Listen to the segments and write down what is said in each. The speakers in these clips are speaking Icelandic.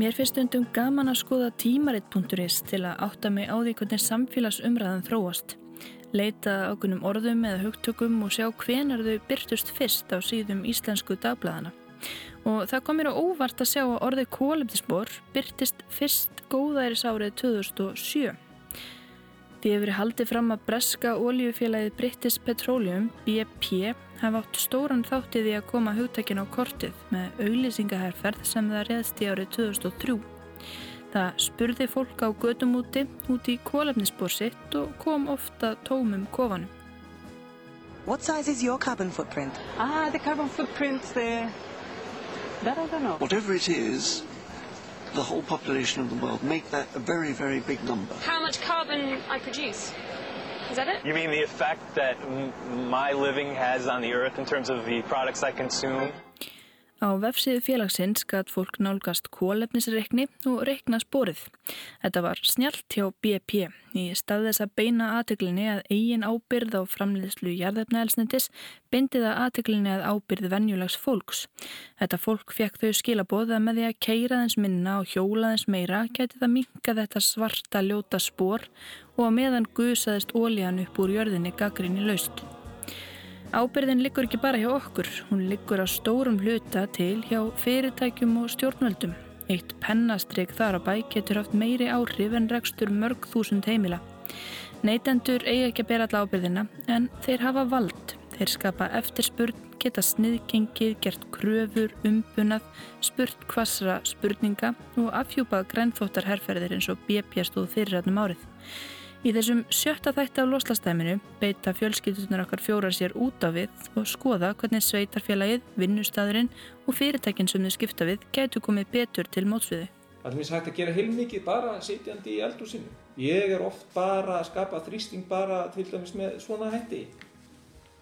Mér finnst undum gaman að skoða tímaritt.is til að átta mig á því hvernig samfélagsumræðan þróast. Leita ákunum orðum eða hugtökum og sjá hvenar þau byrtust fyrst á síðum íslensku dagbladana. Og það kom mér á óvart að sjá að orðið kólefnisbor byrtist fyrst góðæris árið 2007. Því hefur haldið fram að breska oljufélagið British Petroleum, BP, hafa átt stóran þáttið í að koma hugtækin á kortið með auglýsingaherrferð sem það reðst í árið 2003. Það spurði fólk á gödum úti út í kólefnisbor sitt og kom ofta tómum kofanum. What size is your carbon footprint? Ah, the carbon footprint, the... that I don't know. Whatever it is, the whole population of the world, make that a very, very big number. How much carbon I produce? Is that it? You mean the effect that my living has on the earth in terms of the products I consume? Á vefsíðu félagsins gæt fólk nálgast kólefnisreikni og reikna spórið. Þetta var snjált hjá BP í stað þess að beina aðtöklinni að eigin ábyrð á framleiðslu jarðefnaelsnendis bindiða aðtöklinni að ábyrð venjulags fólks. Þetta fólk fekk þau skilaboð að með því að keira þess minna og hjóla þess meira gæti það minka þetta svarta ljóta spór og að meðan gusaðist ólíðan upp úr jörðinni gaggrinni laust. Ábyrðin liggur ekki bara hjá okkur, hún liggur á stórum hluta til hjá fyrirtækjum og stjórnvöldum. Eitt pennastrygg þar á bæ getur haft meiri áhrif en rekstur mörg þúsund heimila. Neitendur eigi ekki að bera alla ábyrðina en þeir hafa vald. Þeir skapa eftirspurn, geta sniðgengið, gert kröfur, umbunað, spurt kvassra spurninga og afhjúpað grænþóttar herrferðir eins og BP stóð fyrir rætnum árið. Í þessum sjötta þætti af loslastæminu beita fjölskyldunar okkar fjórar sér út á við og skoða hvernig sveitarfélagið, vinnustæðurinn og fyrirtækinn sem þau skipta við gætu komið betur til mótsviðu. Það er mjög hægt að gera heilmikið bara sitjandi í eldúsinu. Ég er oft bara að skapa þrýsting bara til dæmis með svona hætti.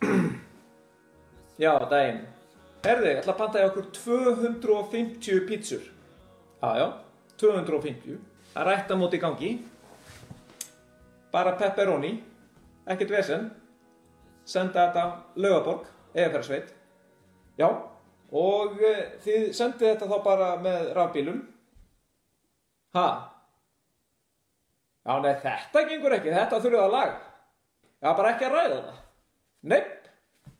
Já, daginn. Herði, ég ætla að panta í okkur 250 pítsur. Jájá, 250. Það er rætt að móti í gangi bara pepperoni, ekkert vesen, senda þetta lögaborg, eðaferðsveit, já, og e, þið sendið þetta þá bara með rafbílum, ha, já, nei, þetta gengur ekki, þetta þurfið að laga, já, bara ekki að ræða það, nepp,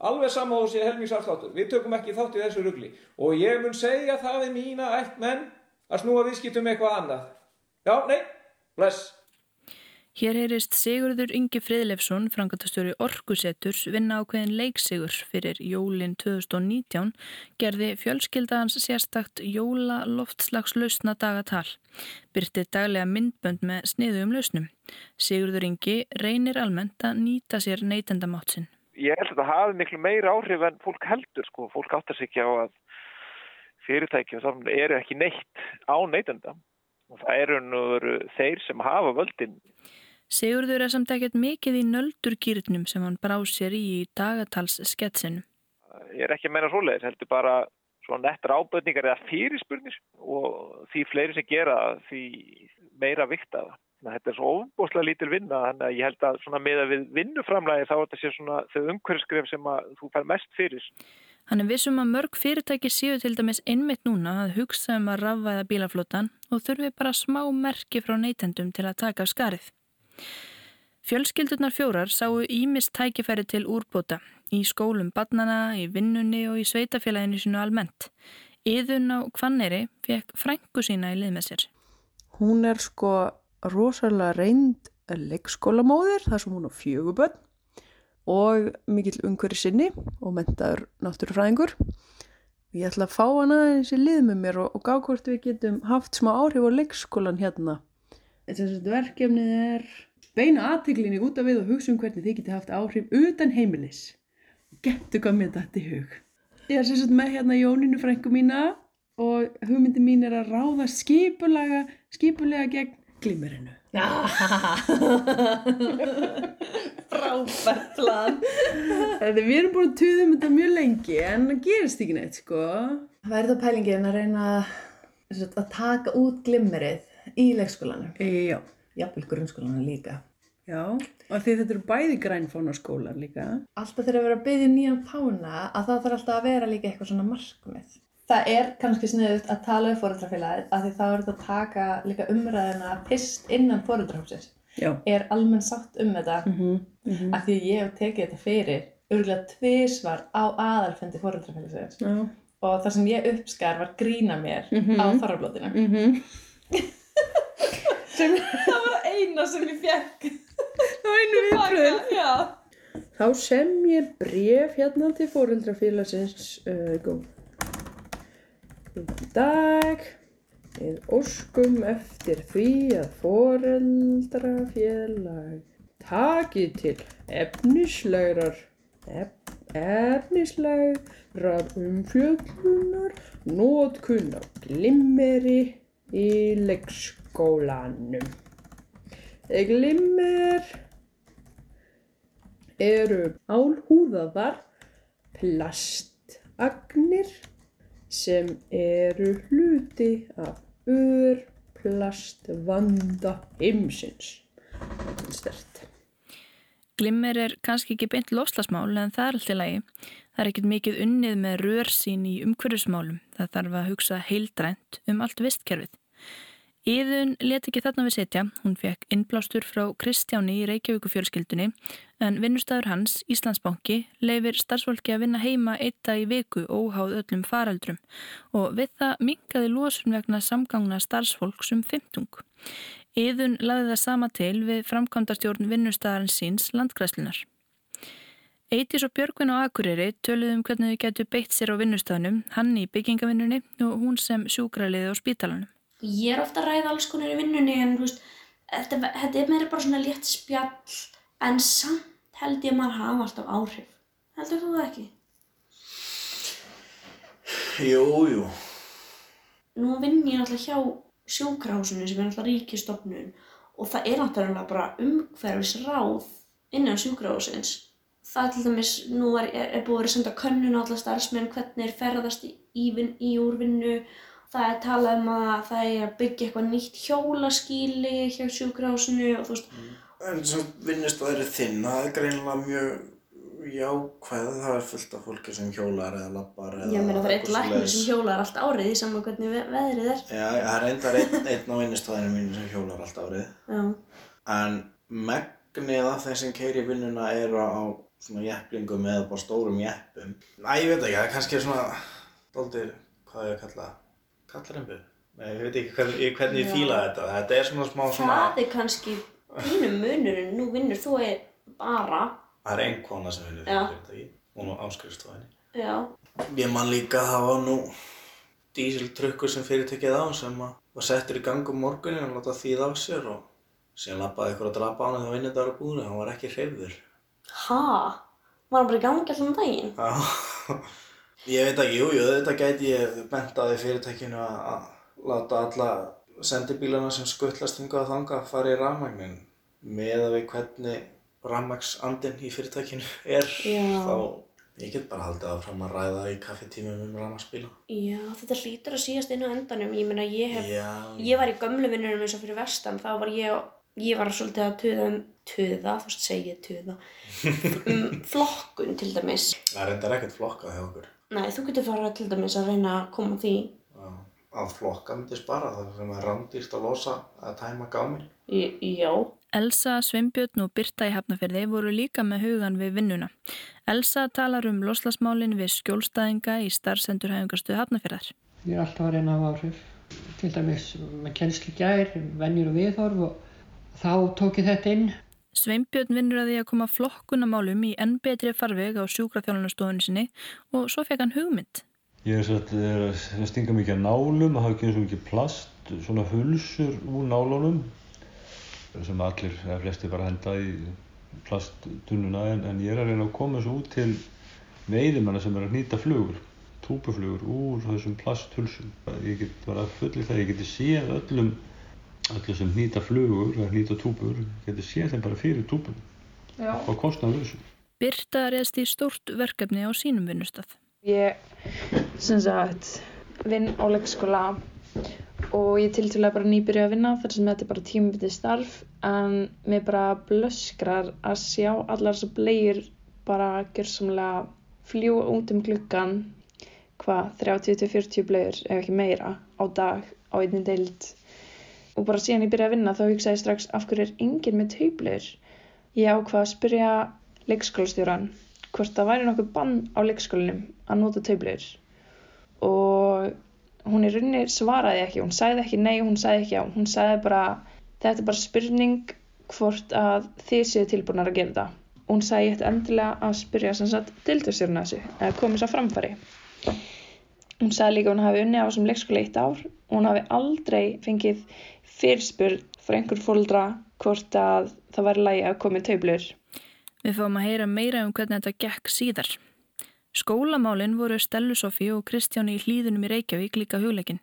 alveg sama og sé helmingsafsláttur, við tökum ekki þátt í þessu ruggli og ég mun segja það við mína ætt menn að snúa viðskiptum eitthvað annað, já, nei, bless. Hér heyrist Sigurður Ingi Friðlefsson, frangatastjóri Orkusetturs, vinna ákveðin leiksigur fyrir jólinn 2019, gerði fjölskyldaðans sérstakt jóla loftslagslausna dagatal. Byrtið daglega myndbönd með sniðum lausnum. Sigurður Ingi reynir almennt að nýta sér neytendamátsinn. Ég held að það hafi miklu meira áhrif en fólk heldur, sko. Fólk áttar sig ekki á að fyrirtækjum eru ekki neitt á neytenda. Og það eru nú þeir sem hafa völdin Sigurður er samt ekkert mikið í nöldurkýrnum sem hann brá sér í í dagatalssketsinu. Ég er ekki að meina svoleiðis, heldur bara svona nettra áböðningar eða fyrirspurnir og því fleiri sem gera því meira vikta. Þetta er svo ofbúslega lítil vinna, þannig að ég held að svona með að við vinnuframlægi þá er þetta sér svona þau umhverfskref sem að þú fær mest fyrir. Hann er vissum að mörg fyrirtæki séu til dæmis einmitt núna að hugsa um að rafvæða bílaflótan og þurfi bara smá merki frá neytendum til að taka af skarið. Fjölskyldurnar fjórar sáu ímist tækifæri til úrbóta í skólum badnana, í vinnunni og í sveitafélaginu sinu almennt. Íðun á Kvanneri fekk frængu sína í lið með sér. Hún er sko rosalega reynd leikskólamóðir þar sem hún á fjöguböld og mikill umhverju sinni og mentaður náttúrufræðingur. Ég ætla að fá hana eins í lið með mér og, og gá hvort við getum haft smá áhrif á leikskólan hérna. Þess að verkefnið er beina aðtiklinni út af við og hugsa um hvernig þið geti haft áhrif utan heimilis. Getur hvað mér þetta í hug. Ég er sérstaklega með hérna Jóninu frængu mína og hugmyndi mín er að ráða skipulega, skipulega gegn glimmerinu. Frábært plan. Við erum búin að tuða um þetta mjög lengi en það gerist ekki neitt sko. Er það pælingin að reyna að taka út glimmerið í leikskólanum? Já. Jafnvel grunnskólanum líka. Já, og því þetta eru bæði grænfónaskólar líka. Alltaf þegar við erum að byggja um nýjan fána að það þarf alltaf að vera líka eitthvað svona markmið. það er kannski sniðut að tala um fóreldrafélagið af því þá er þetta að taka líka umræðina fyrst innan fóreldrahópsins. Já. Er almenn sátt um þetta Mhm, mhm. af því ég hef tekið þetta fyrir örgulega tvisvar á aðalfundi fóreldrafélagsins Já. og það sem ég uppskar var grína mér Mhm. á þorrablótinu. Mhm. það var eina sem ég fekk. Það var einu viðbröðin. Já. Þá sem ég bref hérna til fóreldrafélagsins uh, góð. Góðan dag. Við óskum eftir því að fóreldrafélag taki til efnislegrar ef, efnislegrar umfjöllunar nótkun á glimmeri í leikskólanum. Glimmer eru álhúðaðar plastagnir sem eru hluti af örplastvanda heimsins. Þetta er stert. Glimmer er kannski ekki beint lofslagsmál en það er allt í lagi. Það er ekkert mikið unnið með rörsýn í umhverfismálum. Það þarf að hugsa heildrænt um allt vistkerfið. Íðun let ekki þarna við setja. Hún fekk innblástur frá Kristjáni í Reykjavíku fjölskyldunni en vinnustæður hans, Íslandsbanki, leifir starfsfólki að vinna heima eitt dag í viku óháð öllum faraldrum og við það minkaði losun vegna samgangna starfsfólks um 15. Íðun laði það sama til við framkvæmdastjórn vinnustæðarins síns landgræslunar. Eitís og Björgvin á Akureyri töluðum um hvernig þau getur beitt sér á vinnustæðanum, hann í byggingavinnunni og hún sem sjúkraliði á spítalanum. Ég er ofta að ræða alls konar í vinnunni en veist, þetta, þetta er meira bara svona létt spjall en samt held ég að maður hafa alltaf áhrif. Heldur þú það ekki? Jú, jú. Nú vinn ég náttúrulega hjá sjúkrahúsinu sem er náttúrulega ríkistofnun og það er náttúrulega bara umhverfisráð innan sjúkrahúsins. Það til dæmis, nú er, er, er búið að senda könnun á alla starfsmenn hvernig er ferðast í, í, í úrvinnu Það er talað um að það er að byggja eitthvað nýtt hjólaskíli hjá sjúkrahúsinu og þú veist, En sem vinnustæðir þinn, það er greinilega mjög jákvæð. Það er fullt af fólki sem hjólar eða lappar eða ég meina það er einn eitthvað læknir svoleiðis. sem hjólar allt árið í saman hvernig ve veðrið er. Já, það er reyndar einn, einn á vinnustæðinu mínu sem hjólar allt árið. Já. En megnið af þeim sem keiri vinnuna eru á svona jepplingum eða bara stórum jeppum. Næ, ég veit ekki, það er kannski svona, dálítið, hvað ég að kalla það? Kallarembu? Nei, ég veit ekki hvern, ég- hvernig ég fíla þetta. Þetta er svona smá svona, Það er kannski pínum munurinn, nú vinnur þú er bara, það er einn kona sem vinnur fyrir fyrirtæki. Hún á áskrifstofinni. já, Ég man líka að var nú dísiltrukkur sem fyrirtækið á sem að var settur í gang um morgunin og láta þýða á sér og síðan lappaði ykkur að drapa á hann þegar vinnið var búin hann var ekki hreyfður. ha, var hann bara í gangi allan daginn? Já, ég veit ekki, jú, jú, þetta gæti ég bentaði fyrirtækinu að að láta alla sendibílana sem skuttlast hingað að þanga fara í rafmagnin með að við hvernig rafmagsandinn í fyrirtækinu er Já. þá ég get bara haldið áfram að ræða í kaffitímum um rafmagsbíla. Já, þetta hlýtur að síðast inn á endanum, ég meina ég hef, Já, ég var í gömlu vinnunum eins og fyrir vestan, þá var ég, ég var svolítið að tuða um, tuða, þú veist segi ég tuða, um flokkun til dæmis. Það reyndar ekkert flokkað hjá okkur. Nei, þú getur fara til dæmis að reyna að koma að því. Já. Að flokka myndi spara það sem er rándýrt að losa að tæma gáminn. Í- Já. Elsa, Sveinbjörn og Birta í Hafnafjörði voru líka með hugan við vinnuna. Elsa talar um loslasmálin við skjólstæðinga í starfsendurhæfingarstuð Hafnafjörðar. Ég er alltaf að reyna að hafa áhrif. Til dæmis með kennsli í gær, venjur og viðhorf og þá tók ég þetta inn. Sveinbjörn vinnur að því að koma flokkunamálum í enn betri farveg á sjúkraþjálunarstofunni sinni og svo fekk hann hugmynd. Ég er að stinga mikið nálum, að hafa ekki eins og mikið plast, svona hulsur úr nálunum sem allir, eða flesti bara henda í plasttunnuna en, en ég er að reyna að koma þessu út til veiðimanna sem er að nýta flugur, túpuflugur úr þessum plasthulsum. Ég get bara fullið það, ég geti séð öllum, öllum sem nýta flugur, eða nýta túpur, geti séð þeim bara fyrir og kostnaður þessu. Birta reðst í stórt verkefni á sínum vinnustaf. Ég sem sagt vinn á leikskóla og ég tiltúlega bara nýbyrja að vinna þar sem þetta er bara tímabitið starf en mér bara blöskrar að sjá allar þessar bleiur bara gjörsamlega fljúa út um gluggan hvað 30-40 blöður ef ekki meira á dag á einni deild og bara síðan ég byrjaði að vinna þá hugsaði ég strax af hverju er enginn með taublöður ég ákvað að spyrja leikskólastjóran hvort það væri nokkuð bann á leikskólinum að nota taublöður og hún í rauninni svaraði ekki, hún sagði ekki nei, hún sagði ekki já, hún sagði bara þetta er bara spurning hvort að þið séu tilbúinar að gera þetta. Hún sagði ég ætti endilega að spyrja sem sagt dildastjórna þessu, eða komið svo framfari. Hún sagði líka hún hafi unni á þessum leikskóla eitt ár og hún hafi aldrei fengið fyrirspurn frá einhver fólkdra hvort að það væri lægi að komið taublur. Við fáum að heyra meira um hvernig þetta gekk síðar. Skólamálinn voru Stellu Sofí og Kristjáni í hlýðunum í Reykjavík líka hugleikin.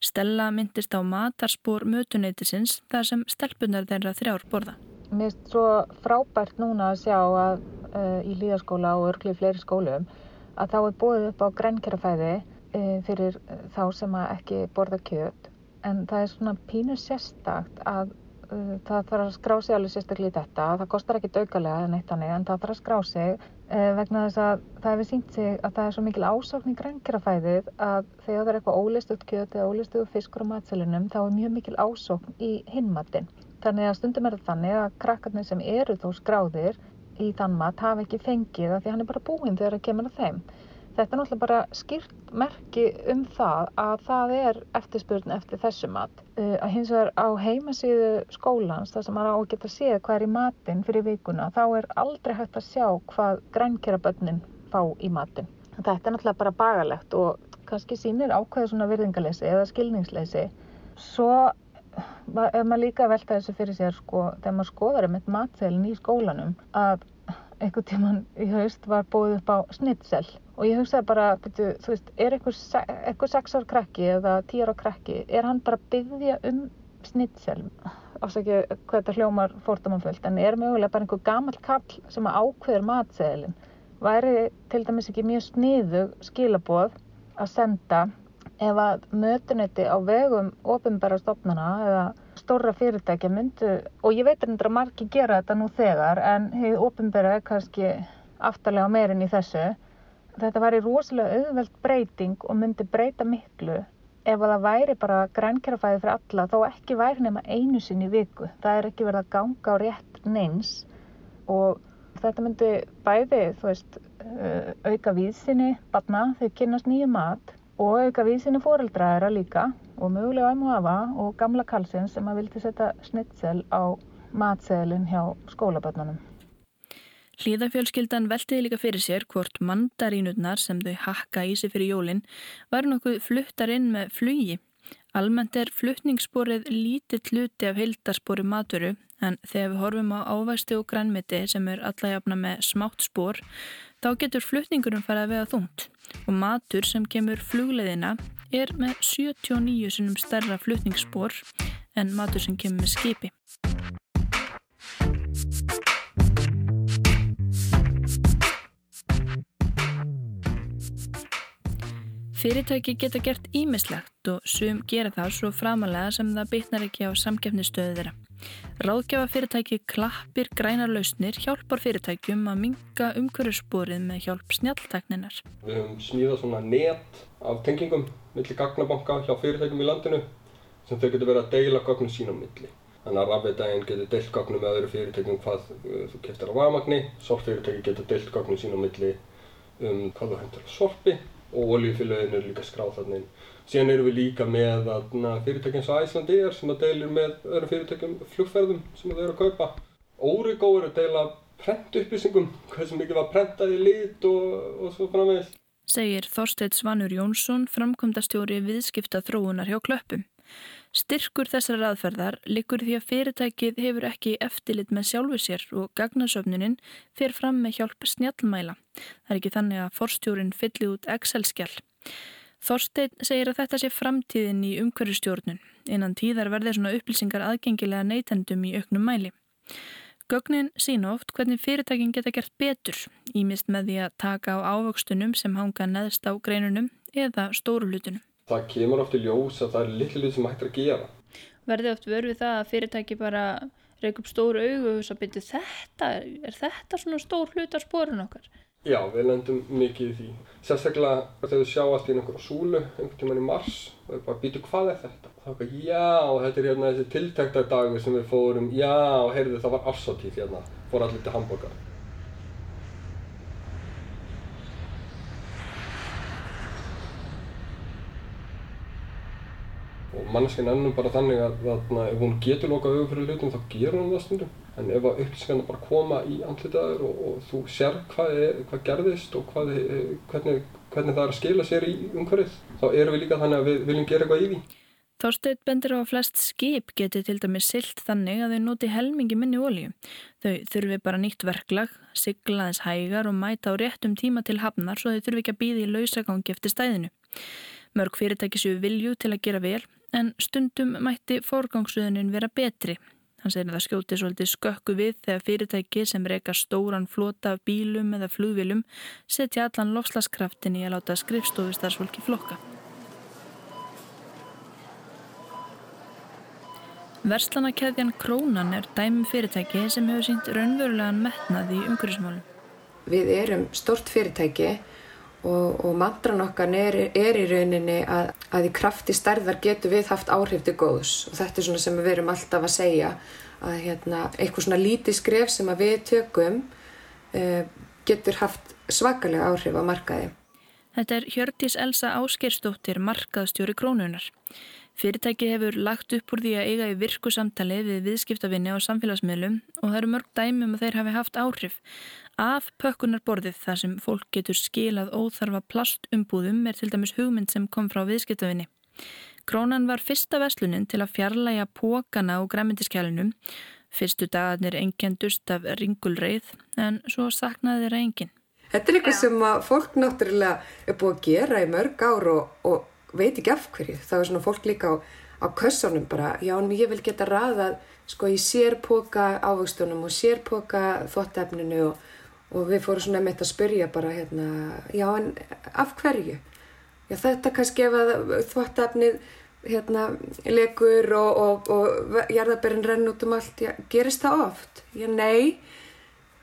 Stella myndist á matarspór mötuneytisins þar sem stelpunar þeirra þrjár borða. Mér finnst svo frábært núna að sjá að uh, í líðaskóla og örgli fleiri skólum að þá er búið upp á grænkjærafæði uh, fyrir þá sem ekki borða kjöt en það er svona pínu sérstakt að uh, það þarf að skrá sig alveg sérstaklega í þetta. Það kostar ekki daugalega en eitt hannig en það þarf að skrá sig vegna þess að það hefur sínt sig að það er svo mikil ásókn í grænkjærafæðið að þegar það er eitthvað ólistuð kjöt eða ólistuð fiskur á matselunum þá er mjög mikil ásókn í hinmattin. Þannig að stundum er það þannig að krakkarnir sem eru þó skráðir í þann mat hafa ekki fengið það því hann er bara búinn þegar það kemur að þeim. Þetta er náttúrulega bara skýrt merki um það að það er eftirspurn eftir þessu mat. Uh, hins vegar á heimasíðu skólans, þar sem maður á að geta að séð hvað er í matin fyrir vikuna, þá er aldrei hægt að sjá hvað grænkerabönnin fá í matin. Þetta er náttúrulega bara bagalegt og kannski sínir ákveðu svona virðingaleysi eða skilningsleysi. Svo ef maður líka velta þessu fyrir sér sko, þegar maður skoðar um eitt matseilin í skólanum að einhvern tíman í haust var búið upp á snitsel og ég hugsaði bara, betu, þú veist, er einhver, sexar krakki eða tíara krakki, er hann bara að byggja um snitsel ásaki hvað þetta hljómar fórtamannfullt en er mögulega bara einhver gammal kall sem ákveður matseilin væri til dæmis ekki mjög sniðu skilaboð að senda ef að mötunetti á vegum ofinbæra stofnana eða stóra fyrirtækja myndu, og ég veit að margir gera þetta nú þegar, en hefur ofinbæra kannski aftarlega meirinn í þessu. Þetta væri rosalega auðveld breyting og myndi breyta miklu ef að það væri bara grænkjærafæði fyrir alla, þó ekki væri nema einu sinni viku. Það er ekki verið að ganga á rétt neins og þetta myndi bæði, veist, auka víðsynni, batna, þau kynast nýju mat og auka víðsynni fóreldræðara líka og mögulega æmu afa og gamla kalsinn sem að vildi setja snittsel á matseðlinn hjá skólabötnunum. Hlýðafjölskyldan veltiði líka fyrir sér hvort mandarínurnar sem þau hakka í sig fyrir jólinn var nokkuð fluttar inn með flugi. Almennt er flutningssporið lítið hluti af hildarspori maturu en þegar við horfum á ávægstu og grænmiti sem er allajafna með smátt spór þá getur flutningurum farið að vega þungt og matur sem kemur flugleðina er með 79 sinum stærra flutningsspor en matur sem kemur með skipi. Fyrirtæki geta gert ímislegt og sum gera það svo framalega sem það bytnar ekki á samgefnistöðu þeirra. Ráðgjafa fyrirtæki klappir grænar lausnir hjálpar fyrirtækjum að minga umhverjussporið með hjálp snjáltakninar. Við höfum smíðað svona net af tengingum millir gagnabanka hjá fyrirtækjum í landinu sem þau getur verið að deila gagnum sín á milli. Þannig að rafveitæginn getur deilt gagnum með öðru fyrirtækjum hvað þú keftir á vamagni, sorpfyrirtæki getur deilt gagnum sín á milli um hvað þú hendur á sorpi og oljufélagin eru líka skráð þarna inn. Síðan erum við líka með fyrirtækjum sem Æslandi er sem að deilir með öðrum fyrirtækjum flugferðum sem þau eru að kaupa. Origo eru að deila prent upplýsingum, hvað sem mikið var prentað í lit og, og svo framvegis. Segir Þorstedt Svanur Jónsson, framkvæmdastjóri viðskipta þróunar hjá klöppum. Styrkur þessar aðferðar likur því að fyrirtækið hefur ekki eftirlit með sjálfu sér og gagnasöfnunin fer fram með hjálp snjallmæla. Það er ekki þannig að forstjórin fylli út Excel-skjall. Þorstein segir að þetta sé framtíðin í umhverjustjórnun. Innan tíðar verður svona upplýsingar aðgengilega neytendum í auknum mæli. Gögnin sína oft hvernig fyrirtækin geta gert betur, ímist með því að taka á ávöxtunum sem hanga neðst á greinunum eða stóru hlutunum. Það kemur oft í ljós að það er litlu sem hægt að gera. Verði oft vörfið það að fyrirtæki bara reyk upp stóru augu og þess að byrja þetta, er þetta svona stór hlut af spórun okkar? Já, við lendum mikið í því. Sérstaklega þegar við sjá allt í einhverju súlu, einhvern tíman í mars, og við bara býtu hvað er þetta? Og þá er ekki, já, þetta er hérna þessi tiltækta dagur sem við fórum, já, heyrðu það var afsátíð hérna, fór allir til Hamburger. Og manneskinn ennum bara þannig að, að ef hún getur lokað auðvitað fyrir hlutum þá gerur hún það stundum. En ef að upplýsingarna bara koma í andlitaður og, og þú sér hvað, er, hvað gerðist og hvað, hvernig, hvernig það er að skila sér í umhverfið, þá erum við líka þannig að við viljum gera eitthvað í því. Þorstein bendir á að flest skip geti til dæmis silt þannig að þau noti helmingi minni ólíu. Þau þurfi bara nýtt verklag, sigla þess hægar og mæta á réttum tíma til hafnar svo þau þurfi ekki að býða í lausagangi eftir stæðinu. Mörg fyrirtæki séu vilju til að gera vel en stundum mætti forgangsuðunin vera betri. Hann segir að það skjóti svolítið skökku við þegar fyrirtæki sem reyka stóran flota af bílum eða flugvilum setja allan lofslagskraftin í að láta skrifstofustarsfólki flokka. Verslanakeðjan Krónan er dæmi fyrirtæki sem hefur sínt raunverulegan metnað í umhverfismálum. Við erum stort fyrirtæki og, og mantran okkar er, er í rauninni að, að í krafti stærðar getur við haft áhrif til góðs og þetta er svona sem við erum alltaf að segja að hérna, eitthvað svona lítið skref sem við tökum uh, getur haft svakalega áhrif á markaði. Þetta er Hjördís Elsa Áskersdóttir markaðstjóri Krónunar. Fyrirtæki hefur lagt upp úr því að eiga í virku samtali við viðskiptavinni á samfélagsmiðlum og það eru mörg dæmum að þeir hafi haft áhrif. Af pökkunarborðið þar sem fólk getur skilað óþarfa plastumbúðum er til dæmis hugmynd sem kom frá viðskiptavinni. Krónan var fyrsta veslunin til að fjarlæga pókana og græmyndiskjælunum. Fyrstu dagarnir engjendust af ringulreið en svo saknaði þeirra enginn. Þetta er eitthvað sem fólk náttúrulega er búið að gera í mörg ár og, og veit ekki af hverju. Það er svona fólk líka á, á kössunum bara, já en ég vil geta raðað sko í sérpoka ávöxtunum og sérpoka þvóttefninu og, og við fórum svona með þetta að spyrja bara hérna, já en af hverju? Já þetta kannski ef að þvóttefnið hérna legur og, og, og jarðabærin renn út um allt, já, gerist það oft? Já nei,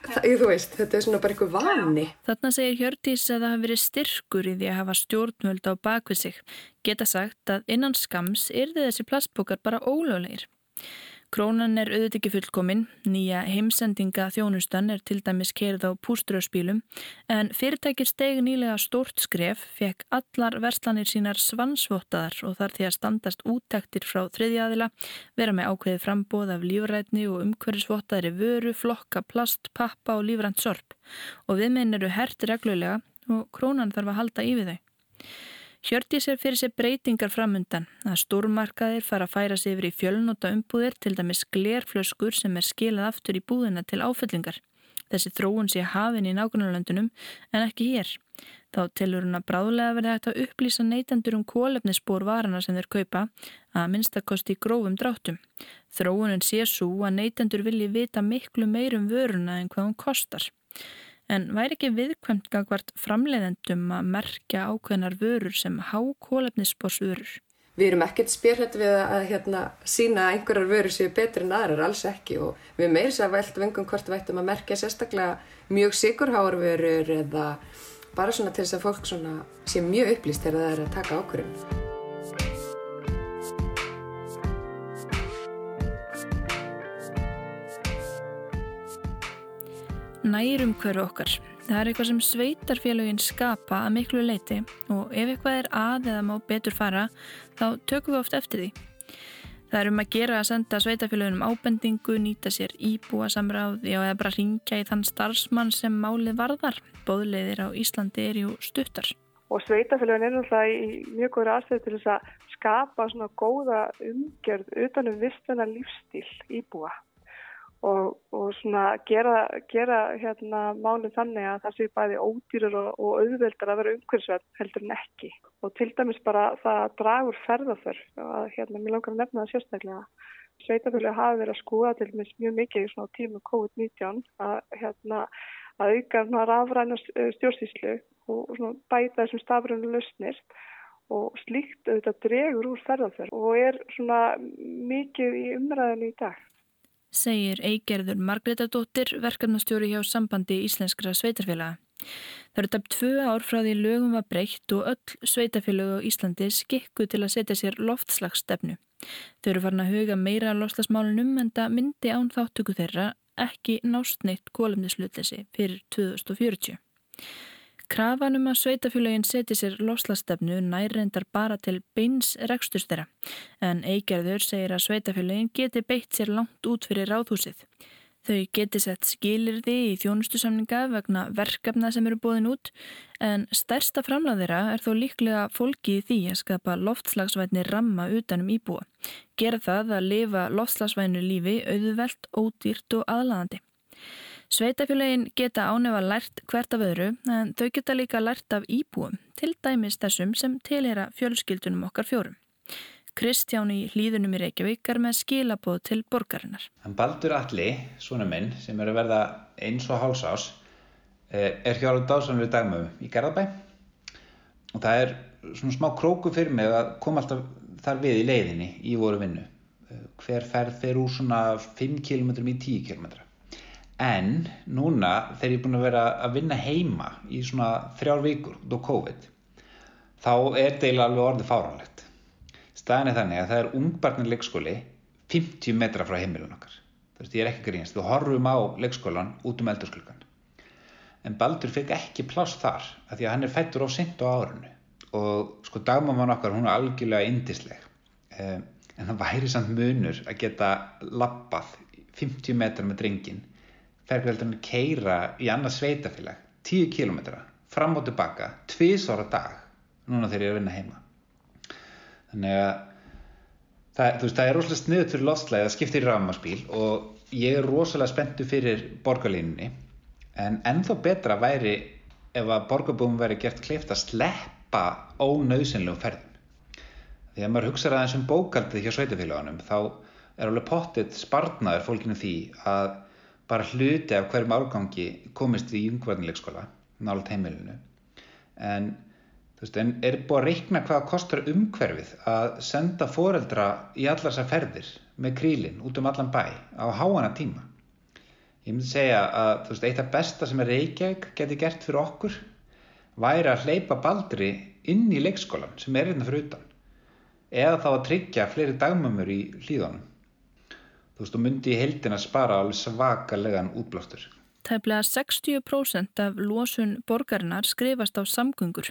Það, þú veist, þetta er svona bara eitthvað vani. Þarna segir Hjördís að það hafi verið styrkur í því að hafa stjórnvöld á bakvið sig. Geta sagt að innan skams er þessi plastbókar bara ólöglegir. Krónan er auðvitað ekki fullkomin, nýja heimsendinga þjónustan er til dæmis kerð á púströðspílum. En fyrirtækir stegi nýlega stórt skref fekk allar verslanir sínar svansvottaðar og þar því að standast úttektir frá þriðjaðila, vera með ákveði frambóð af lífrætni og umhverfisvottaðri vöru, flokka, plast, pappa og lífrænt sorp. Og viðminn eru hert reglulega og krónan þarf að halda í við þau. Hjördís er fyrir sér breytingar framundan að stórmarkaðir fara að færa sig yfir í fjölnóta umbúðir til dæmis glerflöskur sem er skilað aftur í búðina til áfyllingar. Þessi þróun sé hafin í nákvæmlandunum en ekki hér. Þá telur hún að bráðlega verði hægt að upplýsa neytendur um kólefnisspór varana sem þeir kaupa að minnstakosti í grófum dráttum. Þróunin sé svo að neytendur vilji vita miklu meirum vöruna en hvað hún kostar en væri ekki viðkvæmt gangvart framleiðendum að merkja ákveðnar vörur sem há kólefnisborsvörur. Við erum ekkert spyrhætt við að hérna, sína að einhverjar vörur séu betri en aðrar, alls ekki og við meirum sér að velta vengum hvort við ættum að merkja sérstaklega mjög sigurháarvörur eða bara svona til þess að fólk sé mjög upplýst þegar það er að taka ákvörðum. Nærum hverju okkar. Það er eitthvað sem sveitarfélagin skapa að miklu leiti og ef eitthvað er að eða má betur fara þá tökum við oft eftir því. Það er um að gera að senda sveitarfélagunum ábendingu, nýta sér íbúa samráði og eða bara ringja í þann starfsmann sem málið varðar. Bóðleiðir á Íslandi er jú stuttar. Og sveitarfélagun er náttúrulega í mjög góður aðstöðu til þess að skapa svona góða umgjörð utanum vistana lífstíl íbúa og, og svona gera, gera hérna málinn þannig að það sé bæði ódýrur og, og auðveldar að vera umhverfisverð heldur en ekki. Og til dæmis bara það dragur ferðarþörf og hérna mér langar að nefna það sérstaklega Sveitafjölu hafi verið að skoða til dæmis mjög mikið svona tímu COVID-19 að hérna að auka rafræna stjórnsýslu og svona, bæta þessum stafrönu lausnir. Og slíkt auðvitað dregur úr ferðarþörf og er svona mikið í umræðinu í dag segir Eigerður Margretadóttir verkefnastjóri hjá sambandi íslenskra sveitarfélaga. Það eru tæpt tvö ár frá því lögum var breytt og öll sveitafélög á Íslandi skikku til að setja sér loftslagsstefnu. Þau eru farin að huga meira loftslagsmálunum en það myndi án þáttöku þeirra ekki nást neitt kólumnislutleysi fyrir 2040. Krafan um að sveitafélagin seti sér lofslastefnu nærrendar bara til beins reksturs þeirra en eigerður segir að sveitafélagin geti beitt sér langt út fyrir ráðhúsið. Þau geti sett skilirði í þjónustusamninga vegna verkefna sem eru bóðin út en stærsta framlæðira er þó líklega fólki í því að skapa loftslagsvætni ramma utanum íbúa. Gera það að lifa loftslagsvænu lífi auðvelt, ódýrt og aðlaðandi. Sveitafélagin geta ánefa lært hvert af öðru en þau geta líka lært af íbúum, til dæmis þessum sem tilhera fjölskyldunum okkar fjórum. Kristján í hlýðunum í Reykjavík er með skilabóð til borgarinnar. Hann Baldur Alli, svona minn, sem er að verða eins og hálsás, er hjá alveg dásanlega dagmöfu í Garðabæ og það er svona smá króku fyrir mig að koma alltaf þar við í leiðinni í voru vinnu. Hver ferð fer úr svona 5 km í 10 km. En núna þegar ég er búin að vera að vinna heima í svona þrjár vikur á COVID, þá er deila alveg orðið fáránlegt. Staðin er þannig að það er ungbarnir leikskóli 50 metra frá heimilun okkar. Þú veist, ég er ekki grínast. Þú horfum á leikskólan út um eldursklukan. En Baldur fekk ekki pláss þar, af því að hann er fættur á sint á árunu. Og sko dagmamman okkar, hún er algjörlega indisleg. Um, en það væri samt munur að geta lappað 50 metra með drengin, fergveldurinn að keira í annað sveitafélag, 10 kilometra, fram og tilbaka, tvísvara dag, núna þegar ég er að vinna heima. Þannig að það, veist, það er rosalega sniðut fyrir loftslagi að skipta í rafmarsbíl og ég er rosalega spenntu fyrir borgarlínunni en ennþá betra væri ef að borgarbúum væri gert kleift að sleppa ónauðsynlegum ferðum. Því að maður hugsaður aðeins um bókaldið hjá sveitafélagunum þá er alveg pottitt sparnaður fólkinu því að bara hluti af hverjum árgangi komist í yngvarnilegskóla nálat heimilinu en veist, en er búið að reikna hvaða kostar umhverfið að senda foreldra í allar þessar ferðir með krílinn út um allan bæ á háana tíma. Ég myndi segja að veist, eitt af besta sem er Reykjavík geti gert fyrir okkur væri að hleypa baldri inn í leikskólan sem er hérna fyrir utan eða þá að tryggja fleiri dagmömmur í hlýðanum. Þú veist, þú myndi í heldina spara alveg svakalegan útblástur. Tæplega 60% af losun borgarinnar skrifast á samgöngur.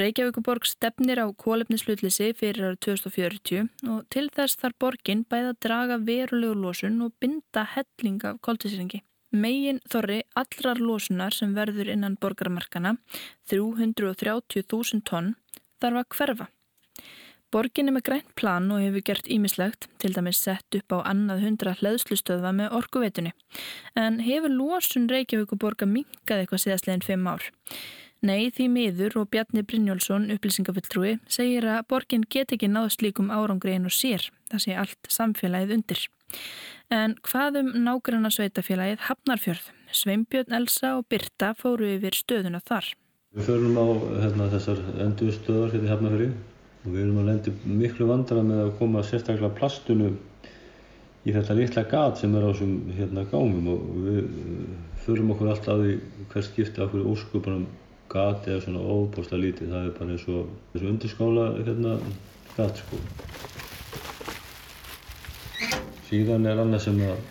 Reykjavíkuborg stefnir á kólefnislutlisi fyrir árið 2040 og til þess þarf borgin bæða draga verulegu losun og binda helling af koltiseringi. Megin þorri allrar losunar sem verður innan borgarmarkana, 330.000 tonn, þarf að hverfa. Borgin er með grænt plan og hefur gert ímislegt, til dæmis sett upp á annað hundra hlæðslustöðva með orkuveitunni. En hefur losun Reykjavíkuborga minkað eitthvað síðastleginn fimm ár? Nei, því miður og Bjarni Brynjólfsson, upplýsingafulltrúi, segir að borgin get ekki náð slíkum árangri einu sér, það sé allt samfélagið undir. En hvað um nágranna sveitafélagið Hafnarfjörð? Sveimbjörn, Elsa og Birta fóru yfir stöðuna þar. Við förum á hérna, þessar endur stöðar hérna í Hafnarfjörði og við erum að lendi miklu vandara með að koma sérstaklega plastunum í þetta litla gat sem er á þessum hérna, gámum. Og við förum okkur alltaf í hvers skipti af hverju óskupunum gat eða svona óbúslega lítið, það er bara eins og, eins og undirskála hérna gat sko. Síðan er annað sem að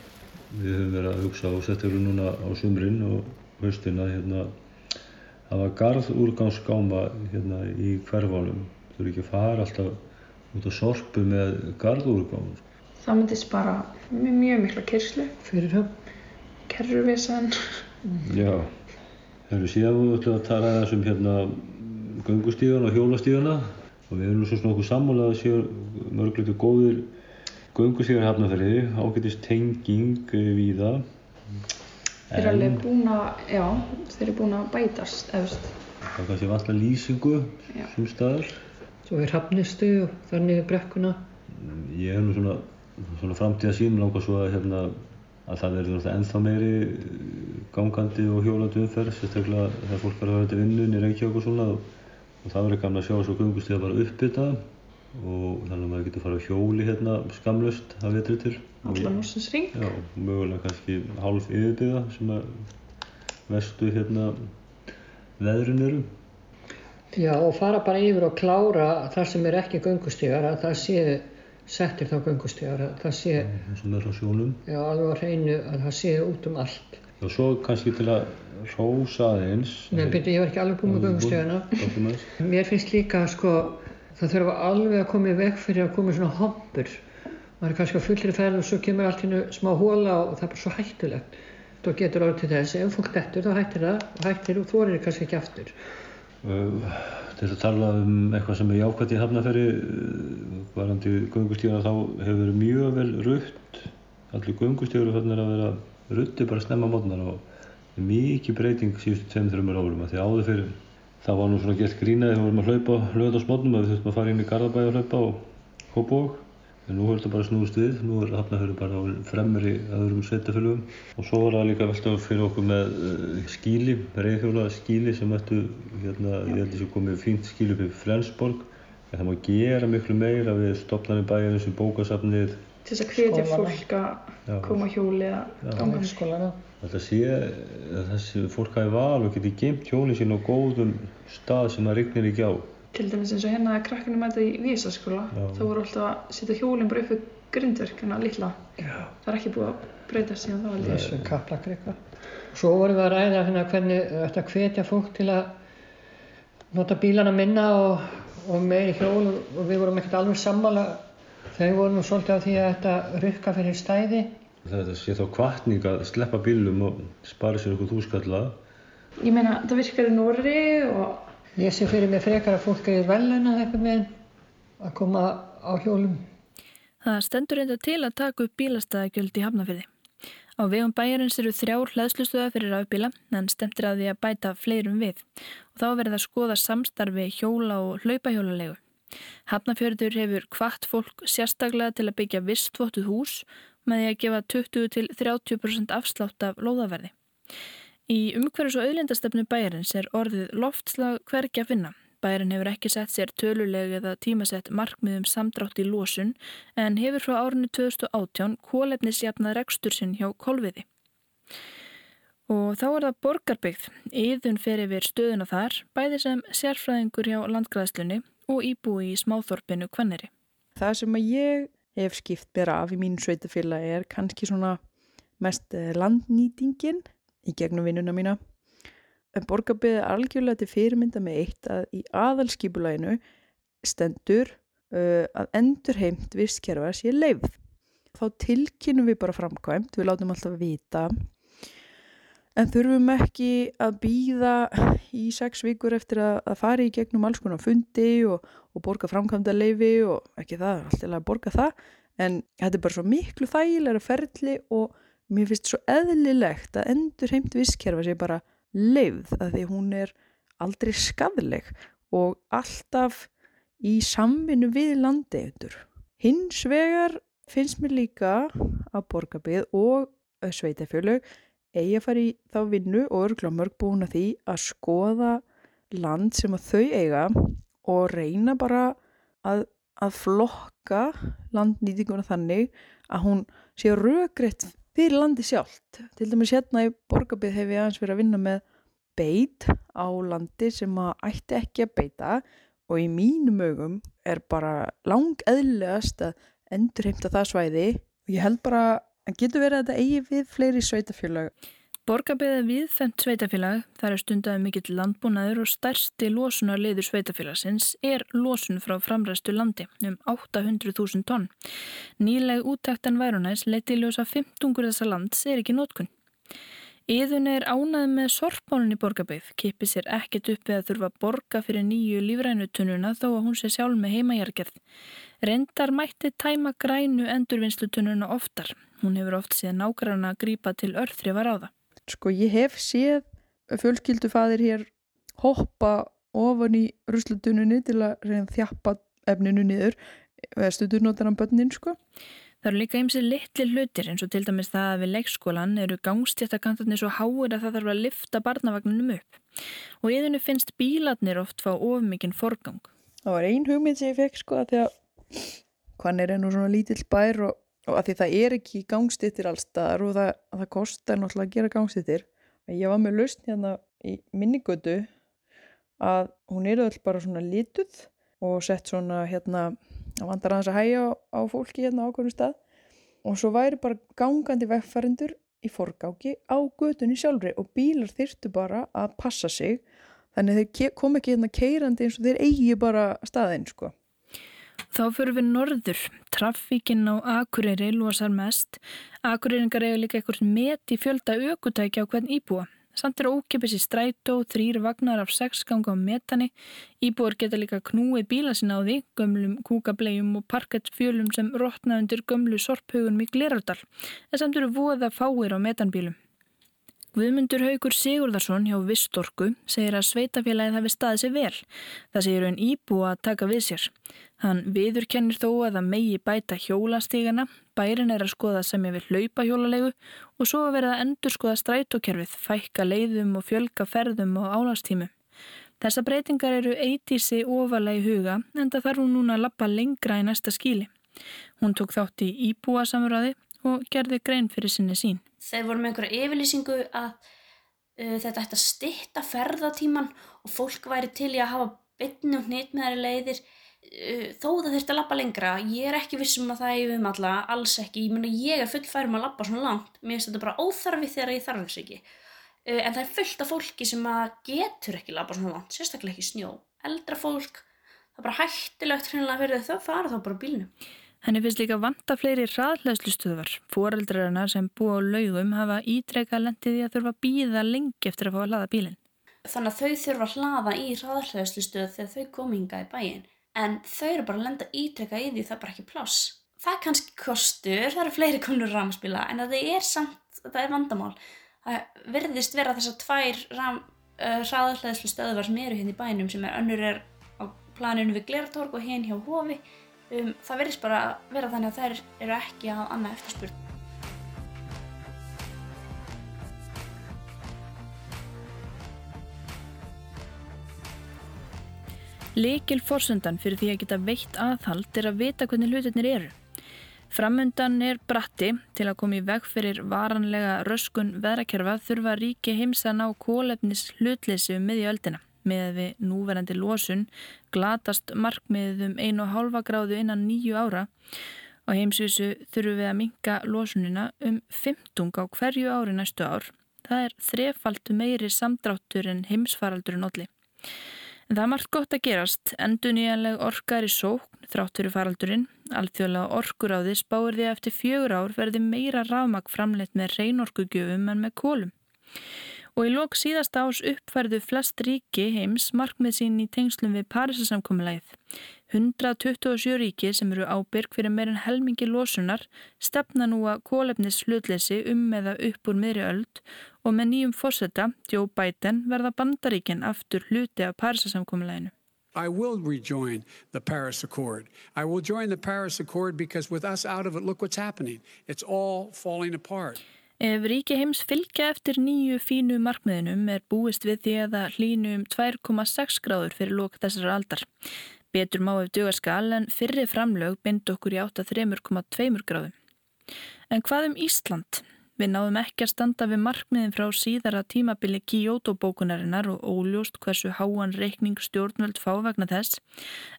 við höfum verið að hugsa og setja við núna á sumrin og haustina hérna það var garðúrgangsgáma hérna í hverfánum, þú eru ekki að fara alltaf út á sorpu með garðúrgang. Það myndi spara mjög, mjög mikla kyrslu fyrir höfn, kerruvísan. Já. Það eru síðan við ætlum að tala aðeins um hérna göngustíðana og hjólastíðana og við erum svo svona okkur sammálað að séu mörgleitur góðir göngustíðar hafnaferði, ágætist tenging við það. Þeir eru alveg búin að, já, þeir eru búin að bætast, efst. Það er kannski vantla lýsingu sem staðar. Svo er hafnistu og þannig brekkuna. Ég hef nú svona, svona framtíða sín langar svo að hérna að það verður ennþá meiri gangandi og hjólandi umferð, sérstaklega þegar fólk er að vera til vinnun í Reykjavík og svona og, og það verður gaman að sjá þessu gungustíða bara uppbytta og þannig að maður getur farið á hjóli hérna skamlust að vetri til. Allan úrsins ring. Já, mögulega kannski hálf yfirbyggða sem að vestu hérna veðrin eru. Já, og fara bara yfir og klára þar sem er ekki göngustígar, að það sé settir þá göngustígar, að það sé, já, alveg á hreinu að það sé út um allt. Og svo kannski til að rósa aðeins. Nei, byrju, ég var ekki alveg búin með aðeins. Mér finnst líka, sko, það þurfa alveg að koma í veg fyrir að koma svona hoppur. maður er kannski á fullri ferð og svo kemur allt hérna smá hóla og það er bara svo hættulegt þá getur orðið til þess, ef fólk dettur þá hættir það og hættir og þorir kannski ekki aftur Til að tala um eitthvað sem er jákvæmt í hafnafæri varandi göngustíðana þá hefur verið mjög vel rutt. Allir göngustíður er að vera rutti bara snemma mótnar og mikið breyting síðustu 2-3 árum. Að því áður fyrir það var nú svona gert grínaði þegar við vorum að hlaupa lögadagsmótnum að við þurftum að fara inn í Garðabæ og hlaupa og Kópavog en nú er þetta bara snúðust við, nú er hafnafjörður bara á fremri öðrum sveitafélugum og svo var það líka veltað fyrir okkur með uh, skíli, reyðhjóla skíli sem ættu, hérna, ég held að þessu komið fínt skíli upp í Flensborg. En það má gera miklu meira við stopnarnir bæjarins við bókasafnið. Til þess að hvetja fólk að koma hjóli eða ganga skólana Þetta sé að þessi fólk hafi val og geti geimt hjólinn sín á góðum stað sem það rignir ekki á. Til dæmis eins og hérna að krakkinu mæta í vísaskóla þá voru alltaf að setja hjólinn bara upp við grindverkina litla Já. það er ekki búið að breyta síðan þá ég þessu kaplakri eitthvað. Svo vorum við að ræða hérna hvernig þetta hvetja fólk til að nota bílana minna og, og meiri hjól og, við vorum ekkert alveg sammála þau voru nú svolítið á því að þetta rukka fyrir stæði. Þetta sé þá kvartning að sleppa bílum og spara sér eitthvað þúskalla. ég meina það virkar í Nóri og Ég sé fyrir mig frekar að fólk er velunað eitthvað með að koma á hjólum. Það stendur reynda til að taka upp bílastæðagjöld í Hafnafyrði. Á vegum bæjarins eru þrjár hlæðslustöða fyrir rafbíla en stemtir að því að bæta fleirum við og þá verður það skoða samstarfi hjóla og hlaupahjólalegu. Hafnafjörður hefur hvart fólk sérstaklega til að byggja vistvotuð hús með því að gefa 20 til 30% afslátt af lóðaverði. Í umhverfis og auðlindastefnu bæjarins er orðið loftslag hvergi að finna. Bæjarinn hefur ekki sett sér töluleg eða tímasett markmiðum samdrátt í losun en hefur frá árinu 2018 kólefnisjafnað rekstur sinn hjá kolviði. Og þá er það borgarbyggð. Íðun fer yfir stöðuna þar, bæði sem sérfræðingur hjá landgræðslunni og íbúi í smáþorpinu Kvanneri. Það sem að ég hef skipt mér af í mínu sveitafélagi er kannski svona mest eh, landnýtingin í gegnum vinnuna mína. En borgarbyggð er algjörlega til fyrirmynda með eitt að í aðalskipulæginu stendur uh, að endurheimt vistkerfa sé leifð. Þá tilkynum við bara framkvæmt, við látum alltaf vita en þurfum ekki að býða í sex vikur eftir að, að fara í gegnum alls konar fundi og, og borga framkvæmda leifi og ekki það, alltaf að borga það en þetta er bara svo miklu þægilega ferli og mér finnst svo eðlilegt að endur heimt visskerfa sé bara leifð að því hún er aldrei skadleg og alltaf í samvinnu við landeigendur. Hins vegar finnst mér líka að borgarbið og sveitafjölög eigi að fara í þá vinnu og örgla mörg búin að því að skoða land sem að þau eiga og reyna bara að, að flokka landnýtinguna þannig að hún sé rökriðt fyrir landi sjálft. Til dæmis hérna í borgarbið hef ég aðeins verið að vinna með beit á landi sem að ætti ekki að beita og í mínum augum er bara lang eðlilegast að endurheimta það svæði og ég held bara að getur verið að þetta eigi við fleiri sveitafélag. Borgarbyggði viðfemt sveitafélag, þar er stundaði mikill landbúnaður og stærsti losunarliður sveitafélagsins er losun frá framræstu landi um 800.000 tonn. Nýleg úttektan værunæs leti ljósa 15 þessa lands er ekki nótkunn. Íðun er ánað með sorpmálun í borgarbyggð, kipi sér ekkert upp að þurfa að borga fyrir nýju lífrænutununa þó að hún sé sjálf með heimajargerð. Reyndar mætti tæma grænu endurvinnslutununa oftar. Hún hefur oft séð nágranna að grípa til örþrifar á það. Sko ég hef séð fjölskyldufaðir hér hoppa ofan í ruslutununni til að reyna þjappa efninu niður eða stundur notar hann bönnin sko. Það eru líka ymsið litli hlutir eins og til dæmis það að við leikskólan eru gangstjættakantarnir svo háir að það þarf að lifta barnavagninum upp. Og yðinu finnst bílarnir oft fá of mikinn forgang. Það var ein hugmynd sem ég fekk sko að því að hann er ennú svona lítill bær og, og að því það er ekki gangstittir allstaðar og það, það kostar náttúrulega að gera gangstittir. Ég var með lausn hérna í minnigötu að hún eru öll bara svona lituð og sett svona hérna að vandar aðeins að hægja á, á fólki hérna á okkurum stað og svo væri bara gangandi vegfærindur í forgáki á götunni sjálfri og bílar þyrstu bara að passa sig þannig þeir kom ekki hérna keirandi eins og þeir eigi bara staðinn sko. Þá fyrir við norður, trafíkinn á Akureyri losar mest. Akureyringar eiga líka eitthvað met í fjölda aukutækja á hvern íbúa. Samt er ókipis í strætó, þrýr vagnar af sex ganga á metani. Íbúar geta líka knúið bíla sinna á því, gömlum kúkablegjum og parkettfjölum sem rótna undir gömlu sorphaugunum í Glerardal. En samt eru voða fáir á metanbílum. Guðmundur Haugur Sigurðarsson hjá Vistorku segir að sveitafélagið hafi staðið sér vel. Það segir hann íbúa að taka við sér. Hann viðurkennir þó að það megi bæta hjólastígana, bærin er að skoða sem vil hlaupa hjólalegu og svo að verða að endur skoða strætókerfið, fækka leiðum og fjölga ferðum og álastímu. Þessa breytingar eru eitísi ofalega í huga en það þarf hún núna að lappa lengra í næsta skíli. Hún tók þátt í íbúa samröði og gerði grein fyrir sinni sín þeir voru með einhverja yfirlýsingu að uh, þetta ætti að stitta ferðatíman og fólk væri til í að hafa bytni og hnit með þeirri leiðir uh, þó það þurfti að lappa lengra. Ég er ekki vissum að það er um alla alls ekki, ég, meni, ég er fullfærum að lappa svona langt. Mér finnst þetta bara óþarfi þegar ég þarf þess ekki. Uh, en það er fullt af fólki sem getur ekki lappa svona langt sérstaklega ekki snjó, eldra fólk það er bara hættilegt hreinlega fyrir þau fara þá bara bílnum Henni finnst líka vanta fleiri hraðhleðslustöðvar. Fóreldrarna sem búa á laugum hafa ítrekka lendið í að þurfa að býða lengi eftir að fá að hlaða bílinn. Þannig að þau þurfa að hlaða í hraðhleðslustöð þegar þau kominga í bæin. En þau eru bara að lenda ítrekka í því það er bara ekki pláss. Það er kannski kostur, það eru fleiri konur rámspila en það er samt, það er vandamál. Það verðist vera þessar tvær uh, hraðhleðslustöðvar sem eru hérna í bænum sem er önnur er á planinu við Glertorg og hinn hjá Hofi um, það verðist bara vera þannig að þær eru ekki að annað eftirspurn. Lekil fórsundan fyrir því að geta veitt aðhald er að vita hvernig hlutinir eru. Framundan er bratti til að koma í veg fyrir varanlega röskun veðrakerfa þurfa ríki heimsan á kólefnis hlutleysi um miðjöldina með við núverandi losun glatast markmiðið um 1,5 gráðu innan nýju ára og heimsvísu þurfum við að minka losunina um 15 á hverju ári næstu ár. Það er þrefalt meiri samdráttur en heimsfaraldurinn allir. En það er margt gott að gerast. Endur nýjanleg orkar í sókn þráttur í faraldurinn. Alþjóðlega orkur á því spáir því að eftir fjögur ár verði meira rafmak framleitt með reynorkugjöfum en með kólum og í lok síðasta ás uppfærðu flest ríki heims markmið sín í tengslum við Parísasamkomiðlæð. 127 ríki sem eru ábyrg fyrir meirinn helmingi losunar stefna nú að kólefnis hlutleysi um eða upp úr miðri öld og með nýjum fórsetta, Joe Biden, verða bandaríkinn aftur hluti af Parísasamkomiðlæðinu. I will rejoin the Paris Accord. I will join the Paris Accord because with us out of it, look what's happening. It's all falling apart. Ef ríki heims fylgja eftir nýju fínu markmiðinum er búist við því að það hlínu um 2,6 gráður fyrir lók þessar aldar. Betur má ef dugaskal en fyrri framlög bind okkur í 8,3,2 gráðum. En hvað um Ísland? Við náðum ekki að standa við markmiðin frá síðara tímabili Kyoto-bókunarinnar og óljóst hversu háan reikning stjórnvöld fá vegna þess,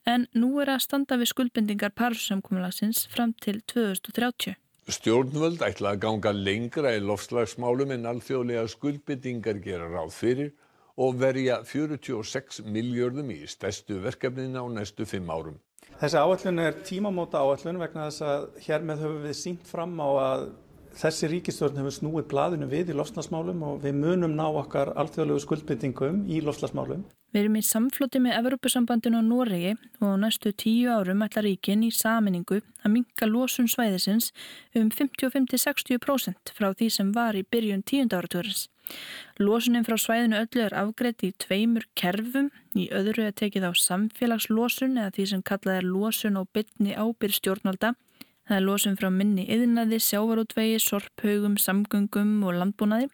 en nú er að standa við skuldbendingar parsamkomulagsins fram til 2030. Stjórnvöld ætla að ganga lengra í lofslagsmálum en alþjóðlega skuldbyttingar gera ráð fyrir og verja 46 miljörðum í stærstu verkefnina á næstu fimm árum. Þessi áallun er tímamóta áallun vegna þess að hér með höfum við sínt fram á að þessi ríkistjórn hefur snúið blaðinu við í lofslagsmálum og við munum ná okkar alþjóðlegu skuldbyttingum í lofslagsmálum. Við erum í samflóti með Evropasambandinu og Noregi og á næstu tíu árum ætla ríkin í saminningu að minka losun svæðisins um 55-60% frá því sem var í byrjun tíund áratúrins. Losunin frá svæðinu öllu er afgreitt í tveimur kerfum, í öðru er tekið á samfélagslosun eða því sem kallað er losun og bytni ábyrgstjórnvalda Það er losun frá minni yðnaði, sjávarútvegi, sorphaugum, samgöngum og landbúnaði.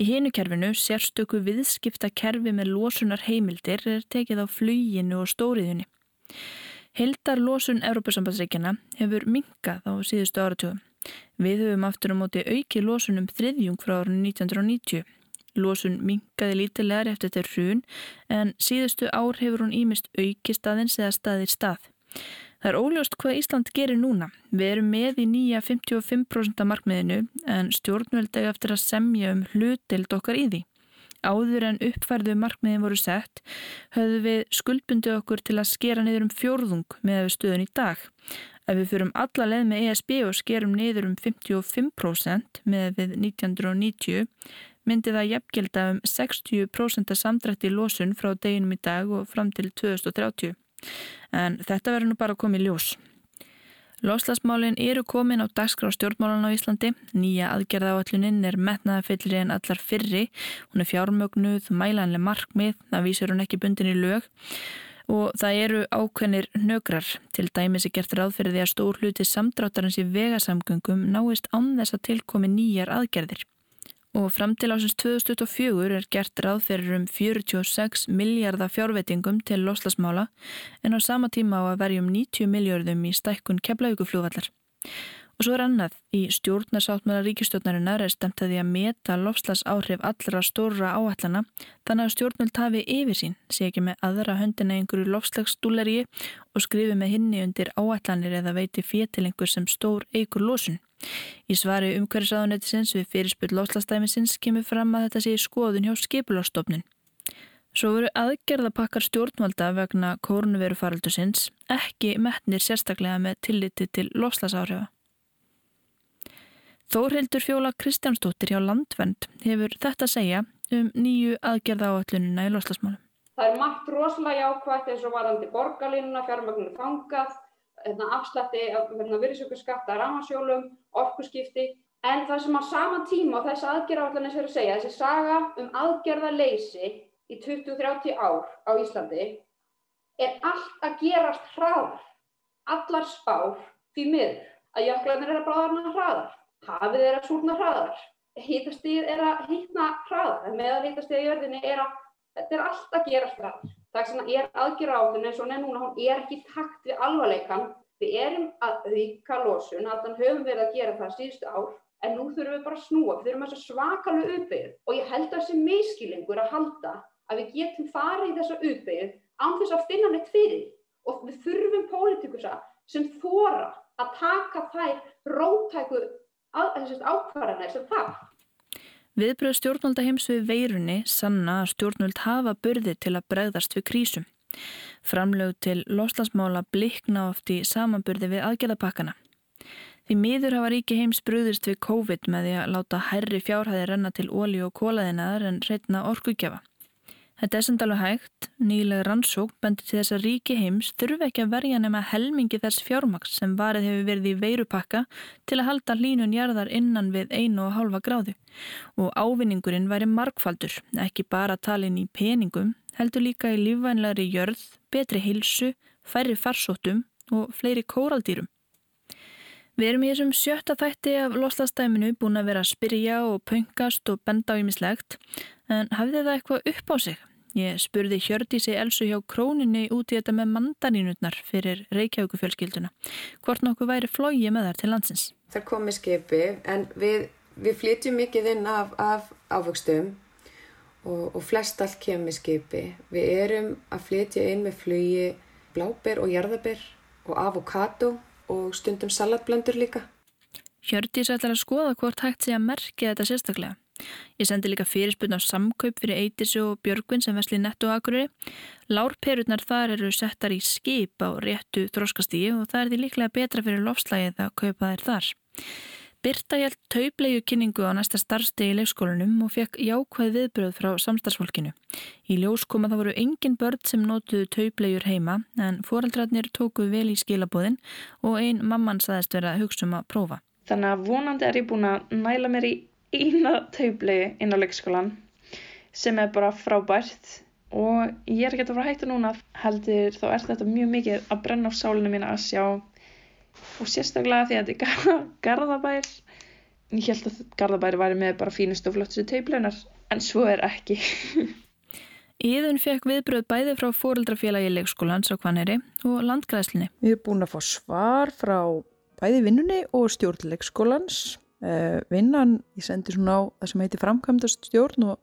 Í hinukerfinu sérstöku viðskipta kerfi með losunar heimildir er tekið á fluginu og stóriðunni. Heldar losun Európa-sambandsreikjana hefur minkað á síðustu áratugum. Við höfum aftur á móti auki losunum þriðjung frá árunni 1990. Lósun minkaði lítilegar eftir þetta hrun en síðustu ár hefur hún ímist auki staðins eða staðir stað. Það er óljóst hvað Ísland gerir núna. Við erum með í nýja 55% markmiðinu en stjórnveldegi eftir að semja um hlutild okkar í því. Áður en uppfærðu markmiðin voru sett höfðu við skuldbundi okkur til að skera niður um fjórðung með stöðun í dag. Ef við fyrum alla leið með ESB og skerum niður um 55% með við 1990 myndi það jafngjelda um 60% samdrætti í losun frá deginum í dag og fram til 2030. En þetta verður nú bara að koma í ljós. Loslasmálinn eru komin á dagskrá stjórnmálan á Íslandi. Nýja aðgerðaáalluninn er metnaðafillri en allar fyrri. Hún er fjármögnuð, mælanlega markmið, það vísir hún ekki bundin í lög og það eru ákveðnir nögrar. Til dæmis er gert ráð fyrir því að stór hluti samdráttarins í vegasamgöngum náist án þess að tilkomi nýjar aðgerðir. Og fram til ásins 2024 er gert ráð fyrir um 46 miljardar fjárveitingum til loslasmála en á sama tíma á að verjum 90 miljardum í stækkun keflaugufljóvallar. Og svo er annað, í stjórnarsáttmæla ríkistjórnarinnar er stemt að því að meta lofslas áhrif allra stóra áallana þannig að stjórnvöld hafi yfir sín, sé ekki með aðra höndina einhverju lofslagsstúleri og skrifi með hinni undir áallanir eða veiti fétilengur sem stór eigur losun. Í svari umhverfisáðunetisins við fyrirspil lofslastæmisins kemur fram að þetta sé í skoðun hjá skipulárstofnun. Svo veru aðgerðapakkar stjórnvalda vegna kórnveru faraldusins ekki metnir sérstaklega með tilliti til lofslasáhrifa. Þórhildur Fjóla Kristjánsdóttir hjá Landvend hefur þetta að segja um nýju aðgerða áallunina í loslasmálum. Það er margt rosalega jákvægt eins og varandi borgarlínuna, fjármagninu fangað, afslætti hérna, virðsökurskatta, rámasjólum, orkuskipti. En það sem á saman tíma á þessi aðgerða áallunins er að segja, þessi saga um aðgerða leysi í 20-30 ár á Íslandi er allt að gerast hraðar. Allar spár því miður að jöklanir er að bráðarna hraðar hafið er að súrna hraðar, hýtastíð er að hýtna hraðar, meðan hýtastíð í jörðinni er að, þetta er alltaf gerast hraðar. Það er aðgjör áðun eins og hún er núna, hún er ekki takt við alvarleikan. Við erum að ríka losun, að þann höfum verið að gera það síðustu ár, en nú þurfum við bara að snúa, við þurfum þess að svakalega uppbyggð og ég held að þessi miskilingur að halda að við getum farið í þessa uppbyggð án þess að finna neitt fyrir og við þurfum pólitikusa sem þóra að taka þær rótæku ákvarðanir sem það. Viðbröð stjórnvalda heims við veirunni sanna að stjórnvald hafa börði til að bregðast við krísum. Framlög til loslasmála blikna oft í samanburði við aðgerðapakkana. Því miður hafa ríki heims bröðist við COVID með því að láta hærri fjárhæði renna til óli og kólaðinaðar en reytna orkugjafa. Þetta er samt alveg hægt. Nýlega rannsók bendur til þess að ríki heims þurfi ekki að verja nema helmingi þess fjármaks sem varið hefur verið í veirupakka til að halda hlínun jarðar innan við einu og hálfa gráðu. Og ávinningurinn væri markfaldur, ekki bara talin í peningum, heldur líka í lífvænlegri jörð, betri hilsu, færri farsóttum og fleiri kóraldýrum. Við erum í þessum sjötta þætti af loslastæminu búin að vera að spyrja og pöngast og benda á ímislegt en hafið það eitthvað upp á sig? Ég spurði Hjördísi Elsu hjá króninni út í þetta með mandanínutnar fyrir Reykjavíkufjölskylduna. Hvort nokkuð væri flógi með þar til landsins? Það komi skipi en við, við flytjum mikið inn af, af ávöxtum og, og flest allt kemur skipi. Við erum að flytja inn með flugi bláber og jarðaber og avokado og stundum salatblöndur líka. Hjördís ætlar að skoða hvort hægt sé að merkja þetta sérstaklega. Ég sendi líka fyrirspunna á samkaup fyrir Eitísu og Björgvin sem vesli netto aðgröri. Lárperurnar þar eru settar í skip á réttu þróskastígi og það er því líklega betra fyrir lofslægið að kaupa þær þar. Birta hjælt tauplegu kynningu á næsta starfstegi í leikskólanum og fekk jákvæð viðbröð frá samstarfsfólkinu. Í ljós kom að það voru engin börn sem nótuðu tauplegjur heima en foreldrarnir tókuð vel í skilabóðin og ein mamman saðist vera að hugsa um að prófa. Þannig að vonandi er ég búin að næla mér í eina taubli inn á leikskólan sem er bara frábært og ég er ekki að fara að hætta núna. Heldur þá er þetta mjög mikið að brenna á sálinu mín að sjá og sérstaklega því að þetta er garðabær. Ég held að garðabæri væri með bara fínust og flottustu taublunar en svo er ekki. Íðun fekk viðbröð bæði frá fóreldrafélagi leikskólans á Kvaneri og landgræslinni. Við erum búin að fá svar frá bæði vinnunni og stjórn leikskólans. Uh, vinnan, ég sendi svona á það sem heitir framkvæmdast stjórn og,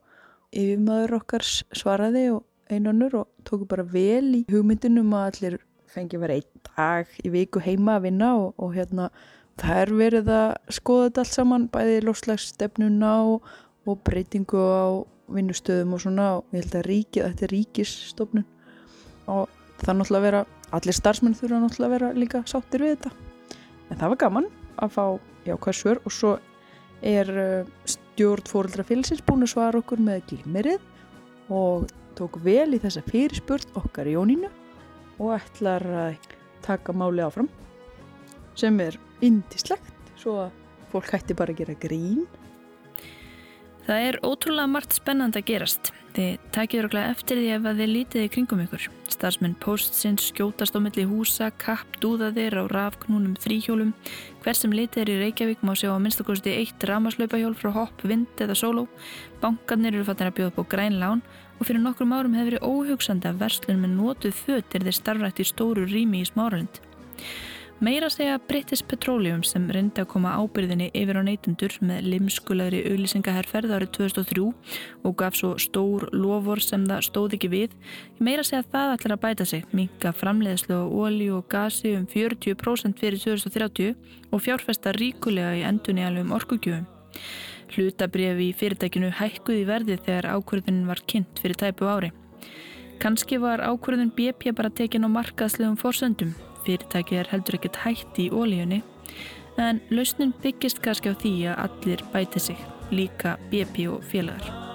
yfirmaður okkar svaraði og einanur og tóku bara vel í hugmyndinum að allir fengi vera einn dag í viku heima að vinna og, og hérna það er verið að skoða þetta allt saman bæði lofslagsstefnuna og, og breytingu á vinnustöðum og svona og ég held að ríkið, þetta er ríkisstofnun og það er náttúrulega að vera allir starfsmenn þurfa náttúrulega að vera líka sáttir við þetta. En það var gaman að fá jákvæðsvör og svo er uh, stjórn fóreldrafélsins búin að svara okkur með glimmerið og tók vel í þessa fyrirspurt okkar í Jónínu og ætlar að taka máli áfram sem er indislegt svo að fólk hætti bara að gera grín Það er ótrúlega margt spennand að gerast. Þið takið öruglega eftir því ef að þið lítið í kringum ykkur. Starfsmenn postsins skjótast á milli húsa, kapp dúðaðir á rafknúnum þrýhjólum. Hver sem litið er í Reykjavík má sjá á minnstakosti eitt ramaslaupahjól frá hopp, vind eða sóló. Bankarnir eru fattin að bjóða upp á grænlán og fyrir nokkrum árum hefur verið óhugsandi að verslun með nótuð föt er þeir starfrætt í stóru rými í smáralind. Meira segja British Petroleum sem reyndi að koma ábyrðinni yfir á neytundur með limskulegri auðlýsingaherrferð árið 2003 og gaf svo stór lofur sem það stóð ekki við. Meira segja það ætlar að bæta sig, minka framleiðslu á ólí og gasi um 40% fyrir 2030 og fjárfesta ríkulega í endunniðalum orkugjöfum. Hlutabriði í fyrirtækinu hækkuði verði þegar ákvörðunin var kynnt fyrir tæpu ári. Kanski var ákvörðun BP bara tekin á markaðslegum fórsöndum fyrirtækið er heldur ekkert hægt í ólíunni en lausnin byggist kannski á því að allir bæti sig, líka BP og félagar.